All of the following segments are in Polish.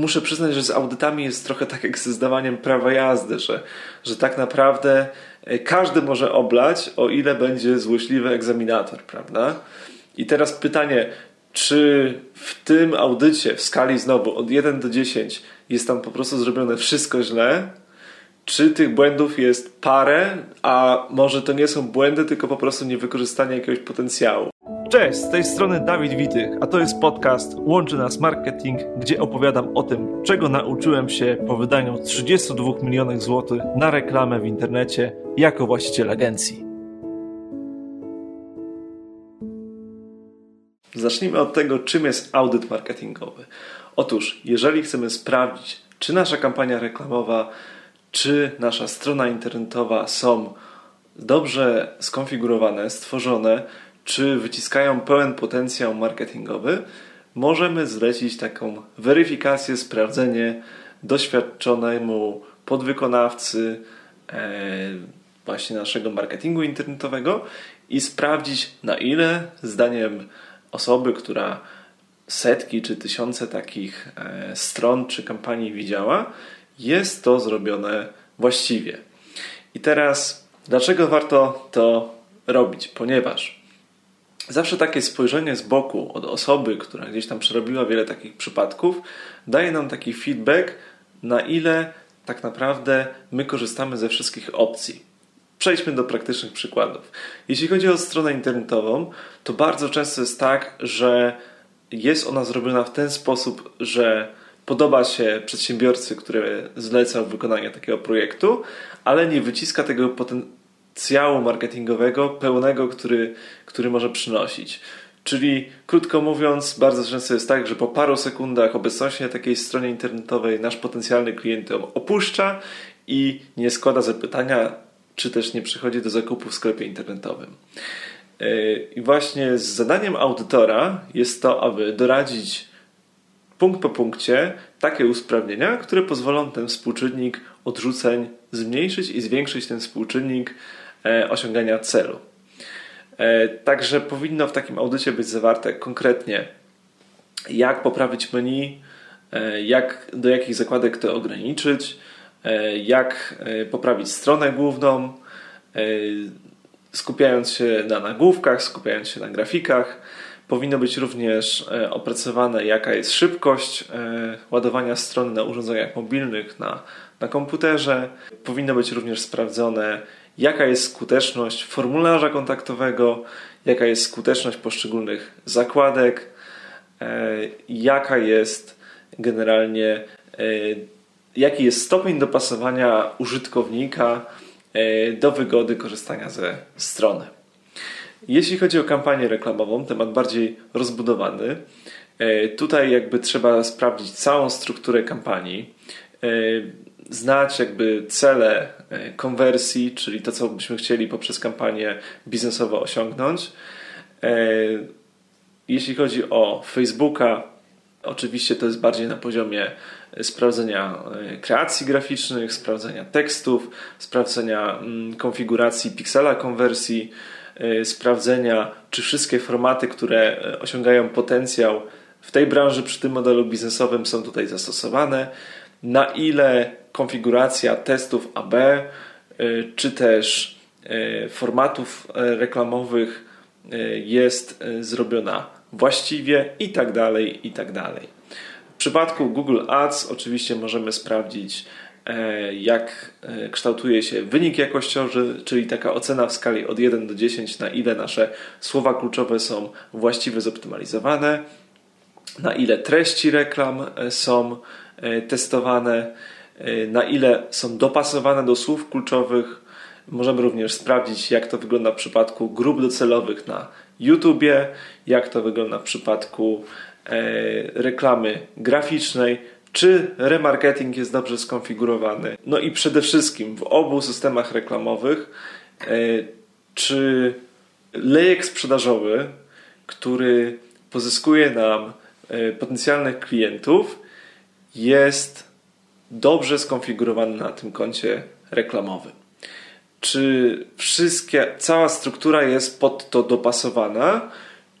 Muszę przyznać, że z audytami jest trochę tak jak ze zdawaniem prawa jazdy, że, że tak naprawdę e, każdy może oblać, o ile będzie złośliwy egzaminator, prawda? I teraz pytanie, czy w tym audycie w skali znowu od 1 do 10 jest tam po prostu zrobione wszystko źle, czy tych błędów jest parę, a może to nie są błędy, tylko po prostu niewykorzystanie jakiegoś potencjału. Cześć, z tej strony Dawid Witych, a to jest podcast Łączy Nas Marketing, gdzie opowiadam o tym, czego nauczyłem się po wydaniu 32 milionów złotych na reklamę w internecie jako właściciel agencji. Zacznijmy od tego, czym jest audyt marketingowy. Otóż, jeżeli chcemy sprawdzić, czy nasza kampania reklamowa, czy nasza strona internetowa są dobrze skonfigurowane, stworzone, czy wyciskają pełen potencjał marketingowy, możemy zlecić taką weryfikację, sprawdzenie doświadczonemu podwykonawcy e, właśnie naszego marketingu internetowego i sprawdzić na ile zdaniem osoby, która setki czy tysiące takich e, stron czy kampanii widziała, jest to zrobione właściwie. I teraz, dlaczego warto to robić? Ponieważ zawsze takie spojrzenie z boku od osoby, która gdzieś tam przerobiła wiele takich przypadków, daje nam taki feedback, na ile tak naprawdę my korzystamy ze wszystkich opcji. Przejdźmy do praktycznych przykładów. Jeśli chodzi o stronę internetową, to bardzo często jest tak, że jest ona zrobiona w ten sposób, że podoba się przedsiębiorcy, który zlecał wykonanie takiego projektu, ale nie wyciska tego potencjału marketingowego pełnego, który, który może przynosić. Czyli krótko mówiąc, bardzo często jest tak, że po paru sekundach obecności na takiej stronie internetowej nasz potencjalny klient ją opuszcza i nie składa zapytania, czy też nie przychodzi do zakupu w sklepie internetowym. Yy, I właśnie z zadaniem audytora jest to, aby doradzić punkt po punkcie takie usprawnienia, które pozwolą ten współczynnik odrzuceń zmniejszyć i zwiększyć ten współczynnik osiągania celu. E, także powinno w takim audycie być zawarte konkretnie, jak poprawić menu, e, jak, do jakich zakładek to ograniczyć, jak poprawić stronę główną, skupiając się na nagłówkach, skupiając się na grafikach, Powinno być również e, opracowane, jaka jest szybkość e, ładowania strony na urządzeniach mobilnych, na, na komputerze. Powinno być również sprawdzone, jaka jest skuteczność formularza kontaktowego, jaka jest skuteczność poszczególnych zakładek, e, jaka jest generalnie, jaki jest stopień dopasowania użytkownika do wygody korzystania ze strony. Jeśli chodzi o kampanię reklamową, temat bardziej rozbudowany, e, tutaj jakby trzeba sprawdzić całą strukturę kampanii, e, znać jakby cele e, konwersji, czyli to, co byśmy chcieli poprzez kampanię biznesową osiągnąć. Jeśli chodzi o Facebooka, oczywiście to jest bardziej na poziomie sprawdzenia kreacji graficznych, sprawdzenia tekstów, sprawdzenia mm, konfiguracji piksela konwersji, E, sprawdzenia, czy wszystkie formaty, które e, osiągają potencjał w tej branży przy tym modelu biznesowym są tutaj zastosowane, na ile konfiguracja testów AB, e, czy też formatów reklamowych jest zrobiona właściwie i tak dalej, i tak dalej. W przypadku Google Ads oczywiście możemy sprawdzić jak kształtuje się wynik jakościowy, czyli taka ocena w skali od 1 do 10, na ile nasze słowa kluczowe są właściwie zoptymalizowane, na ile treści reklam są testowane, na ile są dopasowane do słów kluczowych. Możemy również sprawdzić, jak to wygląda w przypadku grup docelowych na YouTubie, jak to wygląda w przypadku reklamy graficznej czy remarketing jest dobrze skonfigurowany. No i przede wszystkim w obu systemach reklamowych, e, czy lejek sprzedażowy, który pozyskuje nam e, potencjalnych klientów, jest dobrze skonfigurowany na tym koncie reklamowym. Czy wszystkie, cała struktura jest pod to dopasowana,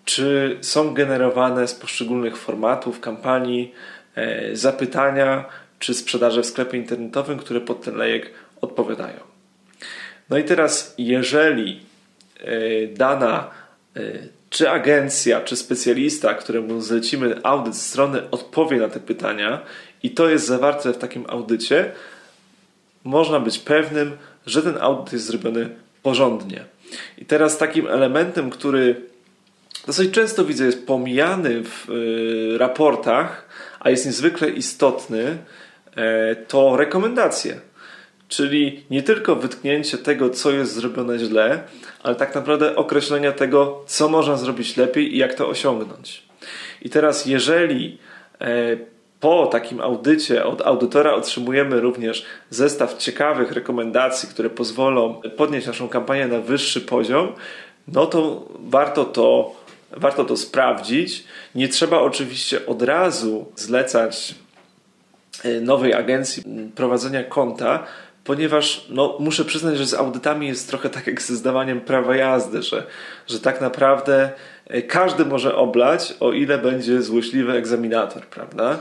czy są generowane z poszczególnych formatów kampanii e, zapytania czy sprzedaże w sklepie internetowym, które pod ten lejek odpowiadają. No i teraz, jeżeli e, dana czy agencja, czy specjalista, któremu zlecimy audyt strony, odpowie na te pytania i to jest zawarte w takim audycie, można być pewnym, że ten audyt jest zrobiony porządnie. I teraz takim elementem, który dosyć często widzę jest pomijany w y, raportach, a jest niezwykle istotny, e, to rekomendacje. Czyli nie tylko wytknięcie tego, co jest zrobione źle, ale tak naprawdę określenia tego, co można zrobić lepiej i jak to osiągnąć. I teraz, jeżeli e, po takim audycie od audytora otrzymujemy również zestaw ciekawych rekomendacji, które pozwolą podnieść naszą kampanię na wyższy poziom, no to warto to, warto to sprawdzić. Nie trzeba oczywiście od razu zlecać e, nowej agencji prowadzenia konta, ponieważ no, muszę przyznać, że z audytami jest trochę tak jak ze zdawaniem prawa jazdy, że, że tak naprawdę e, każdy może oblać, o ile będzie złośliwy egzaminator, prawda?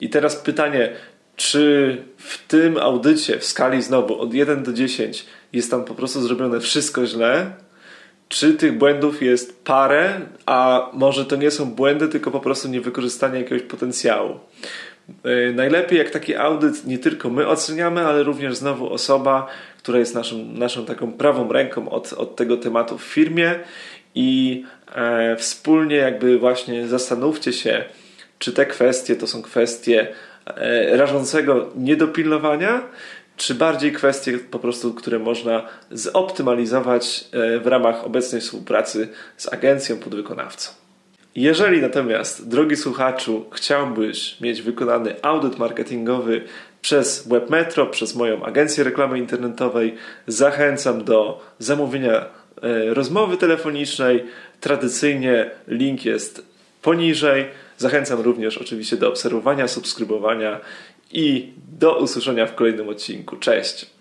I teraz pytanie, czy w tym audycie w skali znowu od 1 do 10 jest tam po prostu zrobione wszystko źle, czy tych błędów jest parę, a może to nie są błędy, tylko po prostu niewykorzystanie jakiegoś potencjału. E, najlepiej jak taki audyt nie tylko my oceniamy, ale również znowu osoba, która jest naszym, naszą taką prawą ręką od, od tego tematu w firmie i e, wspólnie jakby właśnie zastanówcie się, czy te kwestie to są kwestie e, rażącego niedopilnowania, czy bardziej kwestie po prostu, które można zoptymalizować e, w ramach obecnej współpracy z agencją podwykonawcą. Jeżeli natomiast, drogi słuchaczu, chciałbyś mieć wykonany audyt marketingowy przez Webmetro, przez moją agencję reklamy internetowej, zachęcam do zamówienia e, rozmowy telefonicznej. Tradycyjnie link jest poniżej. Zachęcam również oczywiście do obserwowania, subskrybowania i do usłyszenia w kolejnym odcinku. Cześć!